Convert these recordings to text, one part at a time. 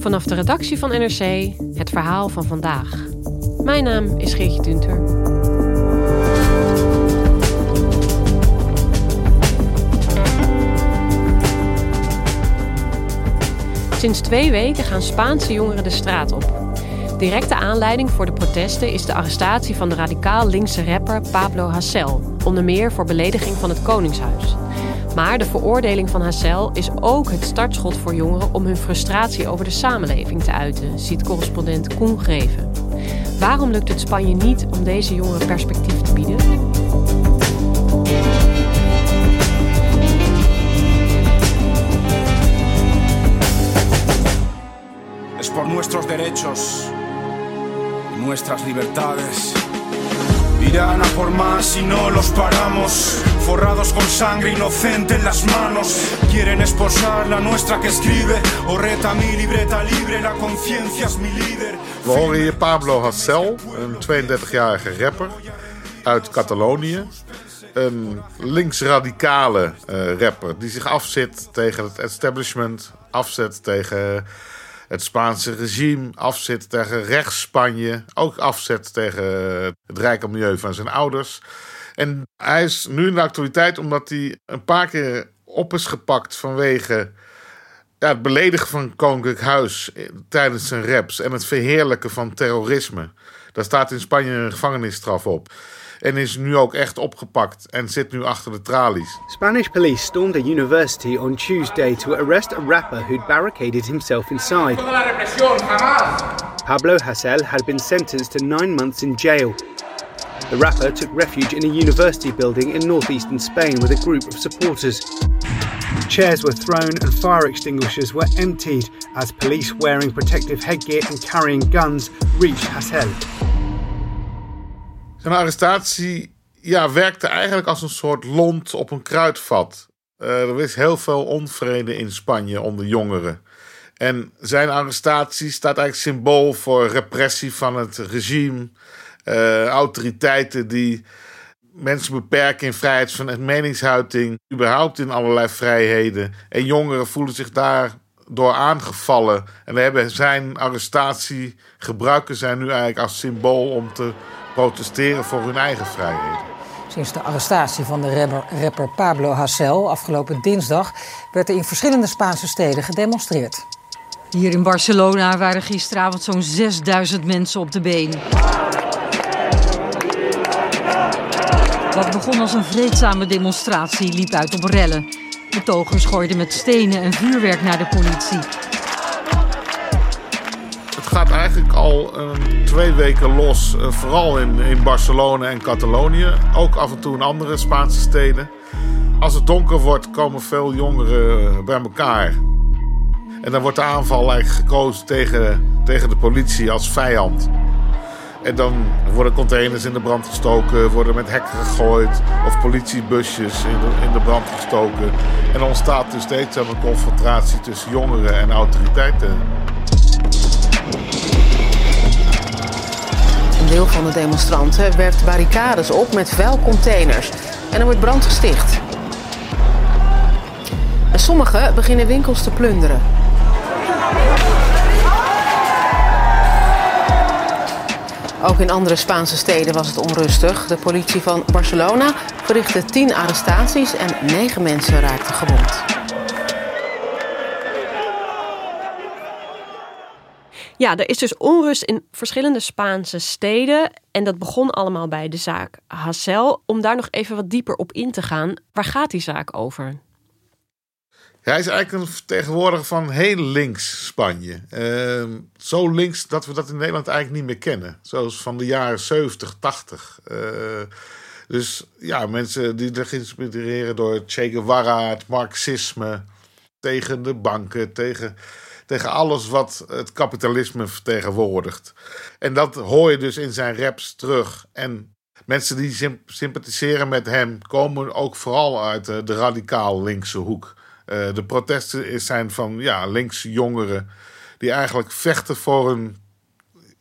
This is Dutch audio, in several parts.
Vanaf de redactie van NRC het verhaal van vandaag. Mijn naam is Geertje Tunter. Sinds twee weken gaan Spaanse jongeren de straat op. Directe aanleiding voor de protesten is de arrestatie van de radicaal linkse rapper Pablo Hasél, onder meer voor belediging van het Koningshuis. Maar de veroordeling van Hassel is ook het startschot voor jongeren om hun frustratie over de samenleving te uiten, ziet correspondent Koen Greven. Waarom lukt het Spanje niet om deze jongeren perspectief te bieden? Es por nuestros derechos, nuestras libertades. Irán a por más y no los paramos. Forrados con sangre inocente en las manos. Quieren esposar la nuestra que escribe. Oreta mi libreta libre, la conciencia es mi líder. We horen hier Pablo Hassel, een 32-jarige rapper uit Catalonië. Een linksradicale uh, rapper die zich afzet tegen het establishment, afzet tegen het Spaanse regime, afzet tegen rechts-Spanje, ook afzet tegen het rijke milieu van zijn ouders. En hij is nu in de actualiteit omdat hij een paar keer op is gepakt vanwege ja, het beledigen van Koninklijk Huis tijdens zijn raps en het verheerlijken van terrorisme. Daar staat in Spanje een gevangenisstraf op. en is nu ook echt opgepakt en zit nu achter de tralies. Spanish police stormed a university on Tuesday to arrest a rapper who'd barricaded himself inside. Pablo Hassel had been sentenced to nine months in jail. The rapper took refuge in a university building in northeastern Spain with a group of supporters. Chairs were thrown and fire extinguishers were emptied as police wearing protective headgear and carrying guns reached Hassel. Zijn arrestatie ja, werkte eigenlijk als een soort lont op een kruidvat. Uh, er is heel veel onvrede in Spanje onder jongeren. En zijn arrestatie staat eigenlijk symbool voor repressie van het regime. Uh, autoriteiten die mensen beperken in vrijheid van meningsuiting, überhaupt in allerlei vrijheden. En jongeren voelen zich daardoor aangevallen. En hebben zijn arrestatie gebruiken zij nu eigenlijk als symbool om te protesteren voor hun eigen vrijheden. Sinds de arrestatie van de rapper, rapper Pablo Hasél afgelopen dinsdag werd er in verschillende Spaanse steden gedemonstreerd. Hier in Barcelona waren gisteravond zo'n 6000 mensen op de been. Wat begon als een vreedzame demonstratie liep uit op rellen. Betogers gooiden met stenen en vuurwerk naar de politie. Gaat eigenlijk al um, twee weken los, uh, vooral in, in Barcelona en Catalonië. Ook af en toe in andere Spaanse steden. Als het donker wordt, komen veel jongeren bij elkaar. En dan wordt de aanval eigenlijk gekozen tegen, tegen de politie als vijand. En dan worden containers in de brand gestoken, worden met hekken gegooid of politiebusjes in de, in de brand gestoken. En er ontstaat dus steeds een confrontatie tussen jongeren en autoriteiten. Deel van de demonstranten werpt barricades op met vuilcontainers en er wordt brand gesticht. En sommigen beginnen winkels te plunderen. Ook in andere Spaanse steden was het onrustig. De politie van Barcelona verrichtte tien arrestaties en negen mensen raakten gewond. Ja, er is dus onrust in verschillende Spaanse steden. En dat begon allemaal bij de zaak Hassel. Om daar nog even wat dieper op in te gaan, waar gaat die zaak over? Hij is eigenlijk een vertegenwoordiger van heel links Spanje. Ehm, zo links dat we dat in Nederland eigenlijk niet meer kennen. Zoals van de jaren 70, 80. Uh, dus ja, mensen die er geïnspireerd door Che Guevara, het marxisme, tegen de banken, tegen, tegen alles wat het kapitalisme vertegenwoordigt. En dat hoor je dus in zijn raps terug. En mensen die sympathiseren met hem komen ook vooral uit de, de radicaal linkse hoek. Uh, de protesten zijn van ja, linkse jongeren die eigenlijk vechten voor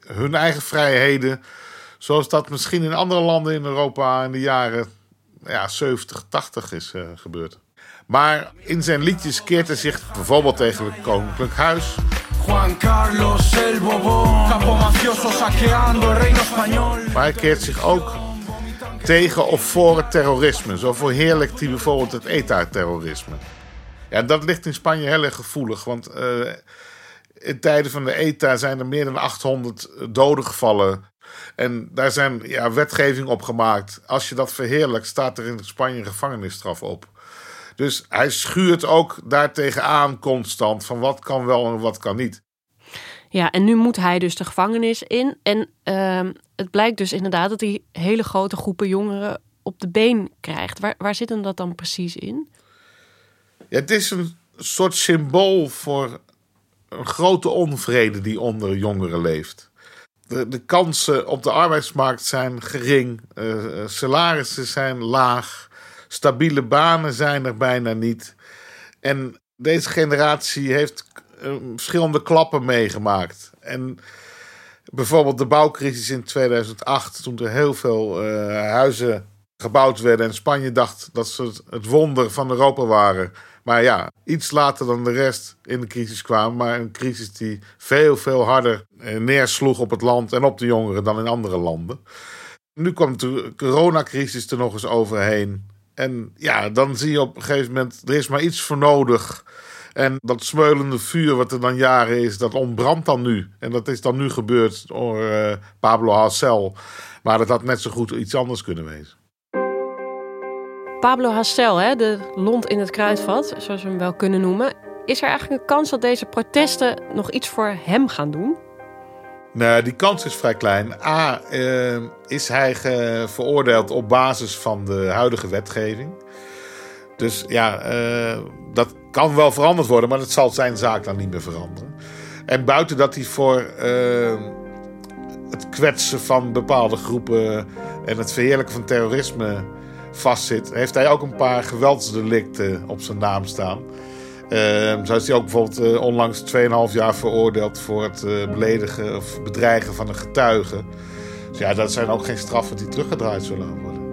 hun, eigen vrijheden. Zoals dat misschien in andere landen in Europa in de jaren ja, 70, 80 is uh, gebeurd. Maar in zijn liedjes keert hij zich bijvoorbeeld tegen het Koninklijk Huis. Juan Carlos el Bobo, capo mafioso saqueando el reino español. Maar hij keert zich ook tegen of voor het terrorisme. Zo verheerlijkt hij bijvoorbeeld het ETA-terrorisme. Ja, dat ligt in Spanje heel erg gevoelig. Want uh, in tijden van de ETA zijn er meer dan 800 doden gevallen. En daar zijn ja, wetgeving op gemaakt. Als je dat verheerlijkt, staat er in Spanje een gevangenisstraf op. Dus hij schuurt ook daartegen aan constant van wat kan wel en wat kan niet. Ja, en nu moet hij dus de gevangenis in. En uh, het blijkt dus inderdaad dat hij hele grote groepen jongeren op de been krijgt. Waar, waar zit hem dat dan precies in? Ja, het is een soort symbool voor een grote onvrede die onder jongeren leeft. De, de kansen op de arbeidsmarkt zijn gering, uh, salarissen zijn laag, stabiele banen zijn er bijna niet. En deze generatie heeft uh, verschillende klappen meegemaakt. En bijvoorbeeld de bouwcrisis in 2008, toen er heel veel huizen gebouwd werden en Spanje dacht dat ze het wonder van Europa waren maar ja, iets later dan de rest in de crisis kwam. Maar een crisis die veel, veel harder eh, neersloeg op het land en op de jongeren dan in andere landen. Nu kwam de coronacrisis er nog eens overheen. En ja, dan zie je op een gegeven moment, er is maar iets voor nodig. En dat smeulende vuur wat er dan jaren is, dat ontbrandt dan nu. En dat is dan nu gebeurd door uh, Pablo Hassel. Maar dat had net zo goed iets anders kunnen wezen. Pablo Hasél, hè, de lont in het kruidvat, zoals we hem wel kunnen noemen. Is er eigenlijk een kans dat deze protesten nog iets voor hem gaan doen? Nou, die kans is vrij klein. A, uh, is hij veroordeeld op basis van de huidige wetgeving. Dus ja, uh, dat kan wel veranderd worden, maar dat zal zijn zaak dan niet meer veranderen. En buiten dat hij voor uh, het kwetsen van bepaalde groepen en het verheerlijken van terrorisme vastzit, heeft hij ook een paar geweldsdelicten op zijn naam staan. Uh, zo is hij ook bijvoorbeeld uh, onlangs 2,5 jaar veroordeeld voor het uh, beledigen of bedreigen van een getuige. Dus ja, dat zijn ook geen straffen die teruggedraaid zullen worden.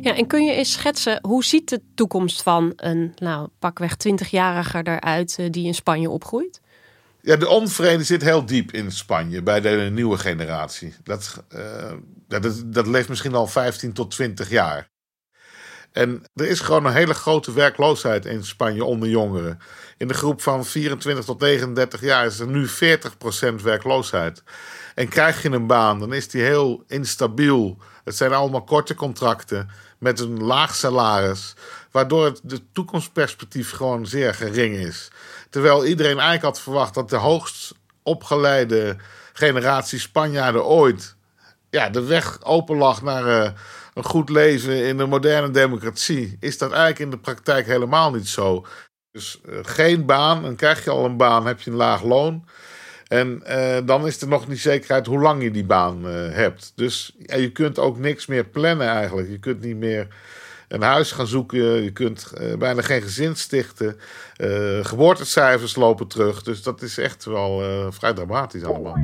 Ja, en kun je eens schetsen, hoe ziet de toekomst van een nou, pakweg 20-jarige eruit die in Spanje opgroeit? Ja, de onvrede zit heel diep in Spanje bij de nieuwe generatie. Dat, dat, dat leeft misschien al 15 tot 20 jaar. En er is gewoon een hele grote werkloosheid in Spanje onder jongeren. In de groep van 24 tot 39 jaar is er nu 40% werkloosheid. En krijg je een baan, dan is die heel instabiel. Het zijn allemaal korte contracten met een laag salaris, waardoor het de toekomstperspectief gewoon zeer gering is. Terwijl iedereen eigenlijk had verwacht dat de hoogst opgeleide generatie Spanjaarden ooit ja, de weg open lag naar uh, een goed leven in een moderne democratie, is dat eigenlijk in de praktijk helemaal niet zo. Dus uh, geen baan, en krijg je al een baan, heb je een laag loon. En uh, dan is er nog niet zekerheid hoe lang je die baan hebt. Dus je kunt ook niks meer plannen eigenlijk. Je kunt niet meer een huis gaan zoeken. Je kunt bijna geen gezin stichten. geboortecijfers lopen terug. Dus dat is echt wel vrij dramatisch allemaal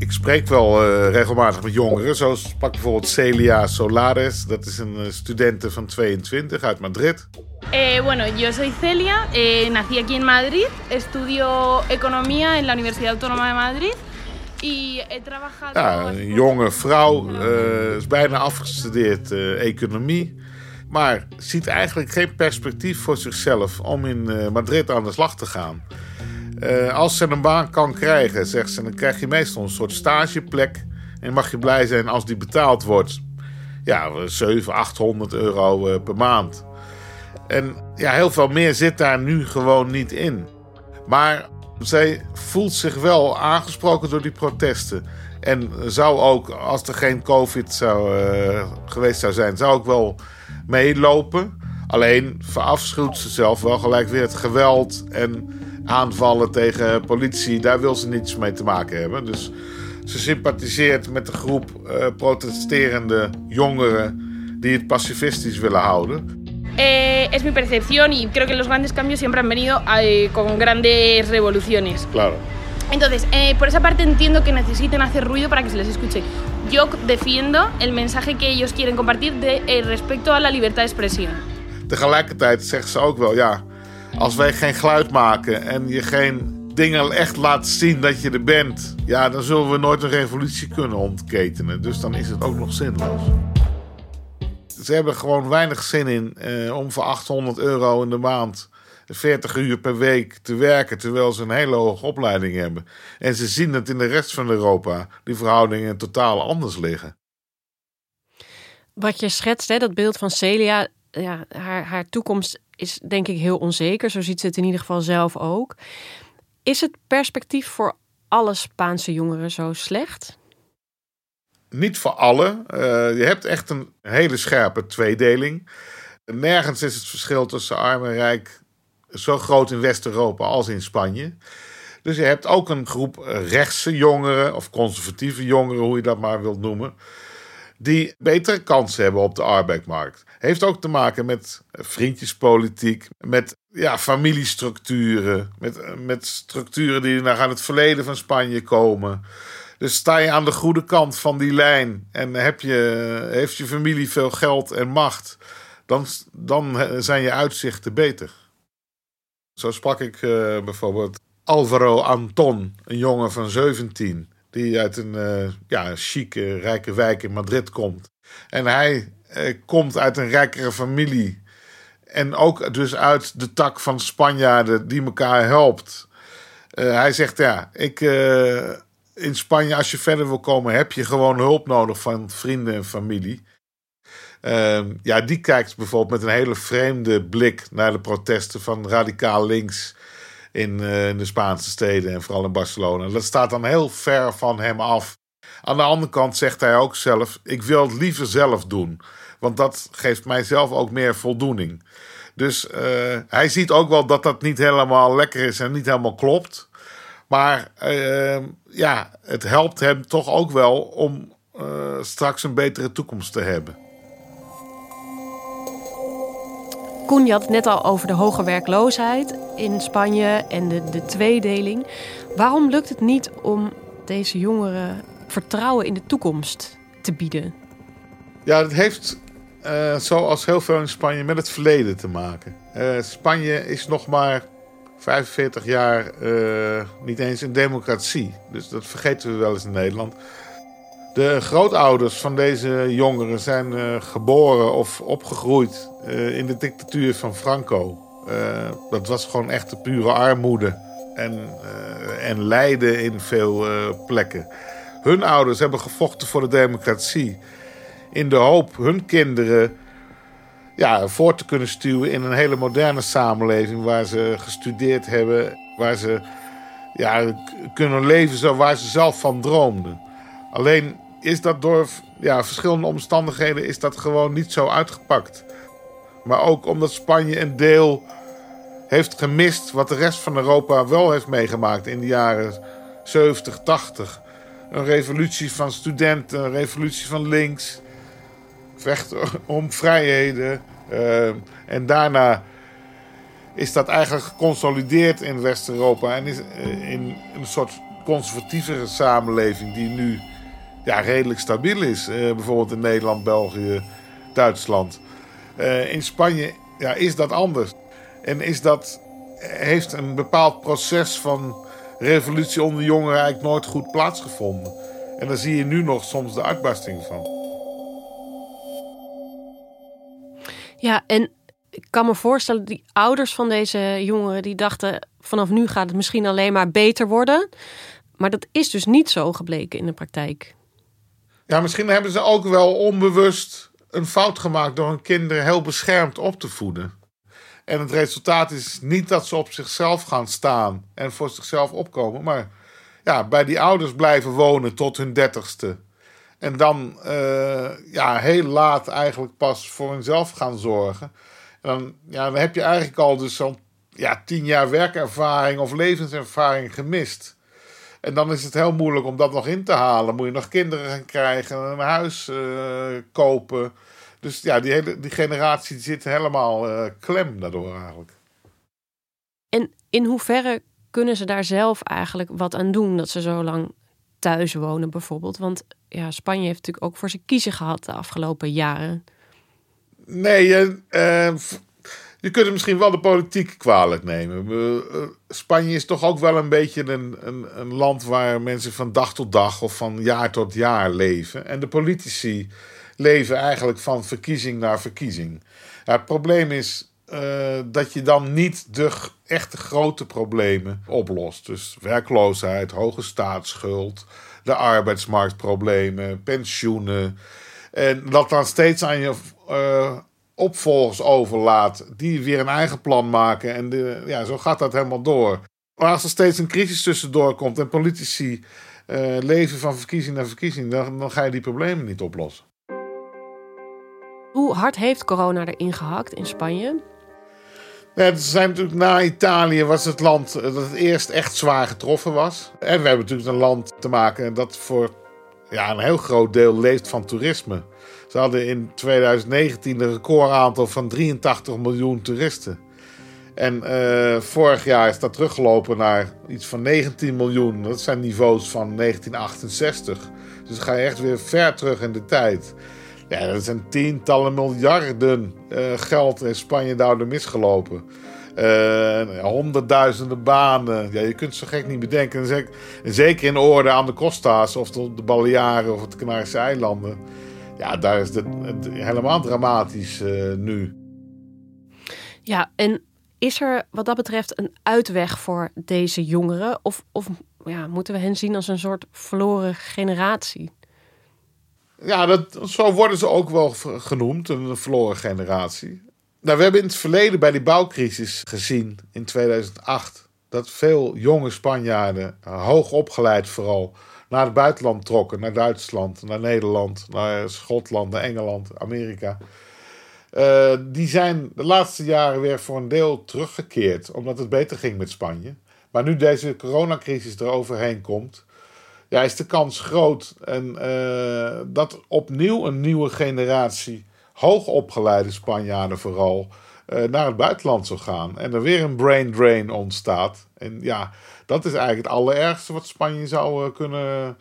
ik spreek wel uh, regelmatig met jongeren. Zoals pak bijvoorbeeld Celia Solares. Dat is een uh, studente van 22 uit Madrid. Eh, bueno, yo soy Celia, eh, nací aquí en Madrid, estudio economía en la Universidad Autónoma de Madrid. Y he trabajado ja, een jonge vrouw, uh, is bijna afgestudeerd economie. maar ziet eigenlijk geen perspectief voor zichzelf om in eh, Madrid aan de slag te gaan. Uh, als ze een baan kan krijgen, zegt ze, dan krijg je meestal een soort stageplek. En mag je blij zijn als die betaald wordt. Ja, 700, 800 euro per maand. En ja, heel veel meer zit daar nu gewoon niet in. Maar zij voelt zich wel aangesproken door die protesten. En zou ook, als er geen COVID zou, uh, geweest zou zijn, zou ook wel meelopen. Alleen verafschuwt ze zelf wel gelijk weer het geweld en aanvallen tegen politie. Daar wil ze niets mee te maken hebben. Dus ze sympathiseert met de groep uh, protesterende jongeren die het pacifistisch willen houden. Eh, es mi percepción y creo que los grandes cambios siempre han venido eh, con grandes revoluciones. Claro. Entonces, eh, por esa parte entiendo que necesiten hacer ruido para que se les escuche. Yo defiendo el mensaje que ellos quieren compartir de eh, respecto a la libertad de expresión. Tegelijkertijd zegt ze ook wel, ja, als wij geen geluid maken en je geen dingen echt laat zien dat je er bent, ja, dan zullen we nooit een revolutie kunnen ontketenen. Dus dan is het ook nog zinloos. Ze hebben gewoon weinig zin in eh, om voor 800 euro in de maand 40 uur per week te werken, terwijl ze een hele hoge opleiding hebben. En ze zien dat in de rest van Europa die verhoudingen totaal anders liggen. Wat je schetst, hè, dat beeld van Celia, ja, haar, haar toekomst is denk ik heel onzeker. Zo ziet ze het in ieder geval zelf ook. Is het perspectief voor alle Spaanse jongeren zo slecht? Niet voor alle. Uh, je hebt echt een hele scherpe tweedeling. Nergens is het verschil tussen arm en rijk zo groot in West-Europa als in Spanje. Dus je hebt ook een groep rechtse jongeren, of conservatieve jongeren, hoe je dat maar wilt noemen, die betere kansen hebben op de arbeidsmarkt. Heeft ook te maken met vriendjespolitiek, met ja, familiestructuren, met, met structuren die naar het verleden van Spanje komen. Dus sta je aan de goede kant van die lijn en heb je, heeft je familie veel geld en macht, dan, dan zijn je uitzichten beter. Zo sprak ik uh, bijvoorbeeld Alvaro Anton, een jongen van 17, die uit een uh, ja, chique, rijke wijk in Madrid komt. En hij uh, komt uit een rijkere familie. En ook dus uit de tak van Spanjaarden die elkaar helpt. hij zegt ja, ik, in Spanje, als je verder wil komen, heb je gewoon hulp nodig van vrienden en familie. Ehm, ja, die kijkt bijvoorbeeld met een hele vreemde blik naar de protesten van radicaal links in, uh, in de Spaanse steden en vooral in Barcelona. Dat staat dan heel ver van hem af. Aan de andere kant zegt hij ook zelf: Ik wil het liever zelf doen, want dat geeft mijzelf ook meer voldoening. Dus uh, hij ziet ook wel dat dat niet helemaal lekker is en niet helemaal klopt. Maar uh, ja, het helpt hem toch ook wel om straks een betere toekomst te hebben. Koen, je had het net al over de hoge werkloosheid in Spanje en de, de tweedeling. Waarom lukt het niet om deze jongeren vertrouwen in de toekomst te bieden? Ja, het heeft, uh, zoals heel veel in Spanje, met het verleden te maken. Uh, Spanje is nog maar 45 jaar uh, niet eens een democratie. Dus dat vergeten we wel eens in Nederland. De grootouders van deze jongeren zijn uh, geboren of opgegroeid uh, in de dictatuur van Franco. Uh, dat was gewoon echt de pure armoede en, en lijden in veel plekken. Hun ouders hebben gevochten voor de democratie. In de hoop hun kinderen ja, voor te kunnen stuwen in een hele moderne samenleving waar ze gestudeerd hebben, waar ze ja, kunnen leven zo waar ze zelf van droomden. Alleen is dat door ja, verschillende omstandigheden is dat gewoon niet zo uitgepakt. Maar ook omdat Spanje een deel heeft gemist wat de rest van Europa wel heeft meegemaakt in de jaren 70, 80. Een revolutie van studenten, een revolutie van links. Vechten om vrijheden. Uh, en daarna is dat eigenlijk geconsolideerd in West-Europa. En is uh, in een soort conservatievere samenleving die nu ja, redelijk stabiel is. Uh, bijvoorbeeld in Nederland, België, Duitsland. Uh, in Spanje ja, is dat anders. En is dat, heeft een bepaald proces van revolutie onder jongeren eigenlijk nooit goed plaatsgevonden. En daar zie je nu nog soms de uitbarsting van. Ja, en ik kan me voorstellen, die ouders van deze jongeren die dachten vanaf nu gaat het misschien alleen maar beter worden. Maar dat is dus niet zo gebleken in de praktijk. Ja, misschien hebben ze ook wel onbewust een fout gemaakt door hun kinderen heel beschermd op te voeden. En het resultaat is niet dat ze op zichzelf gaan staan en voor zichzelf opkomen, maar ja, bij die ouders blijven wonen tot hun dertigste. En dan uh, ja, heel laat eigenlijk pas voor hunzelf gaan zorgen. En dan, ja, dan heb je eigenlijk al dus zo'n ja, tien jaar werkervaring of levenservaring gemist. En dan is het heel moeilijk om dat nog in te halen. Moet je nog kinderen gaan krijgen, een huis uh, kopen. Dus ja, die, hele, die generatie zit helemaal uh, klem daardoor eigenlijk. En in hoeverre kunnen ze daar zelf eigenlijk wat aan doen dat ze zo lang thuis wonen bijvoorbeeld? Want ja, Spanje heeft natuurlijk ook voor ze kiezen gehad de afgelopen jaren. Nee, uh, je kunt het misschien wel de politiek kwalijk nemen. Uh, Spanje is toch ook wel een beetje een, een, een, land waar mensen van dag tot dag of van jaar tot jaar leven. En de politici leven eigenlijk van verkiezing naar verkiezing. Het probleem is uh, dat je dan niet de echte grote problemen oplost. Dus werkloosheid, hoge staatsschuld, de arbeidsmarktproblemen, pensioenen. En dat dan steeds aan je uh, opvolgers overlaat, die weer een eigen plan maken. En de, ja, zo gaat dat helemaal door. Maar als er steeds een crisis tussendoor komt en politici uh, leven van verkiezing naar verkiezing, dan, dan ga je die problemen niet oplossen. Hoe hard heeft corona erin gehakt in Spanje? Ja, zijn natuurlijk na Italië was het land dat het eerst echt zwaar getroffen was. En we hebben natuurlijk een land te maken dat voor ja, een heel groot deel leeft van toerisme. Ze hadden in 2019 een recordaantal van 83 miljoen toeristen. En uh, vorig jaar is dat teruggelopen naar iets van 19 miljoen. Dat zijn niveaus van 1968. Dus ga je echt weer ver terug in de tijd. Ja, dat zijn tientallen miljarden uh, geld in Spanje daardoor misgelopen. Uh, honderdduizenden banen. Ja, je kunt zo gek niet bedenken. Zeker, zeker in orde aan de Costa's of de Balearen of de Canarische eilanden. Ja, daar is het, het helemaal dramatisch uh, nu. Ja, en is er wat dat betreft een uitweg voor deze jongeren? Of, of ja, moeten we hen zien als een soort verloren generatie? Ja, dat, zo worden ze ook wel genoemd, een verloren generatie. Nou, we hebben in het verleden bij die bouwcrisis gezien in 2008 dat veel jonge Spanjaarden, hoog opgeleid vooral, naar het buitenland trokken. Naar Duitsland, naar Nederland, naar Schotland, naar Engeland, Amerika. Uh, die zijn de laatste jaren weer voor een deel teruggekeerd, omdat het beter ging met Spanje. Maar nu deze coronacrisis eroverheen komt, ja, is de kans groot en, uh, dat opnieuw een nieuwe generatie hoogopgeleide Spanjaarden vooral uh, naar het buitenland zou gaan. En er weer een brain drain ontstaat. En ja, dat is eigenlijk het allerergste wat Spanje zou uh, kunnen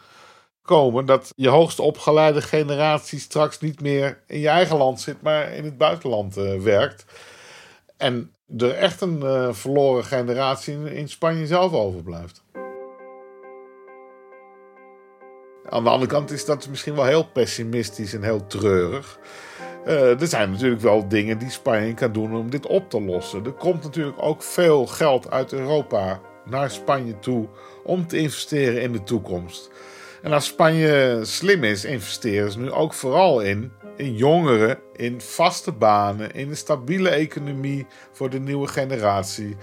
komen. Dat je hoogst opgeleide generatie straks niet meer in je eigen land zit, maar in het buitenland werkt. En er echt een verloren generatie in, Spanje zelf overblijft. Aan de andere kant is dat misschien wel heel pessimistisch en heel treurig. Er zijn natuurlijk wel dingen die Spanje kan doen om dit op te lossen. Er komt natuurlijk ook veel geld uit Europa naar Spanje toe om te investeren in de toekomst. En als Spanje slim is, investeren ze nu ook vooral in, in jongeren, in vaste banen, in een stabiele economie voor de nieuwe generatie,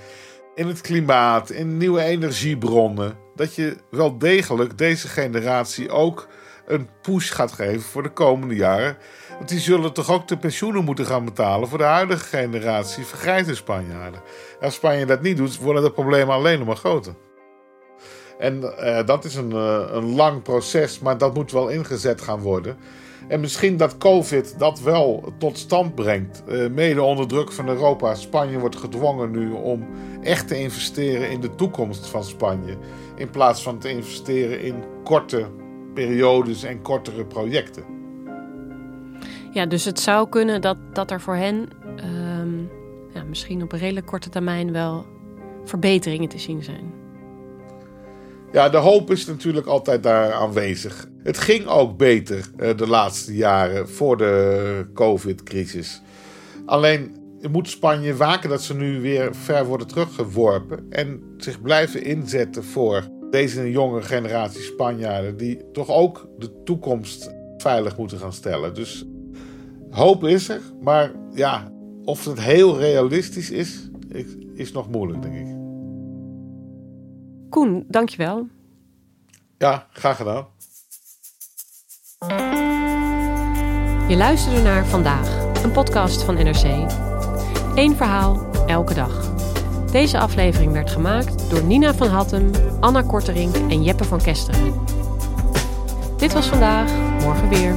in het klimaat, in nieuwe energiebronnen. Dat je wel degelijk deze generatie ook een push gaat geven voor de komende jaren. Want die zullen toch ook de pensioenen moeten gaan betalen voor de huidige generatie vergrijzde Spanjaarden. Als Spanje dat niet doet, worden de problemen alleen nog maar groter. En uh, dat is een, uh, een lang proces, maar dat moet wel ingezet gaan worden. En misschien dat COVID dat wel tot stand brengt. Uh, mede onder druk van Europa. Spanje wordt gedwongen nu om echt te investeren in de toekomst van Spanje. In plaats van te investeren in korte periodes en kortere projecten. Ja, dus het zou kunnen dat, dat er voor hen um, ja, misschien op een redelijk korte termijn wel verbeteringen te zien zijn. Ja, de hoop is natuurlijk altijd daar aanwezig. Het ging ook beter uh, de laatste jaren voor de COVID-crisis. Alleen moet Spanje waken dat ze nu weer ver worden teruggeworpen. En zich blijven inzetten voor deze jonge generatie Spanjaarden. Die toch ook de toekomst veilig moeten gaan stellen. Dus hoop is er. Maar ja, of het heel realistisch is, is nog moeilijk, denk ik. Koen, dankjewel. Ja, graag gedaan. Je luisterde naar Vandaag, een podcast van NRC. Eén verhaal, elke dag. Deze aflevering werd gemaakt door Nina van Hattem, Anna Korterink en Jeppe van Kesteren. Dit was vandaag, morgen weer.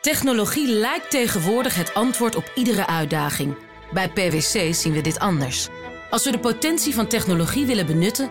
Technologie lijkt tegenwoordig het antwoord op iedere uitdaging. Bij PwC zien we dit anders. Als we de potentie van technologie willen benutten,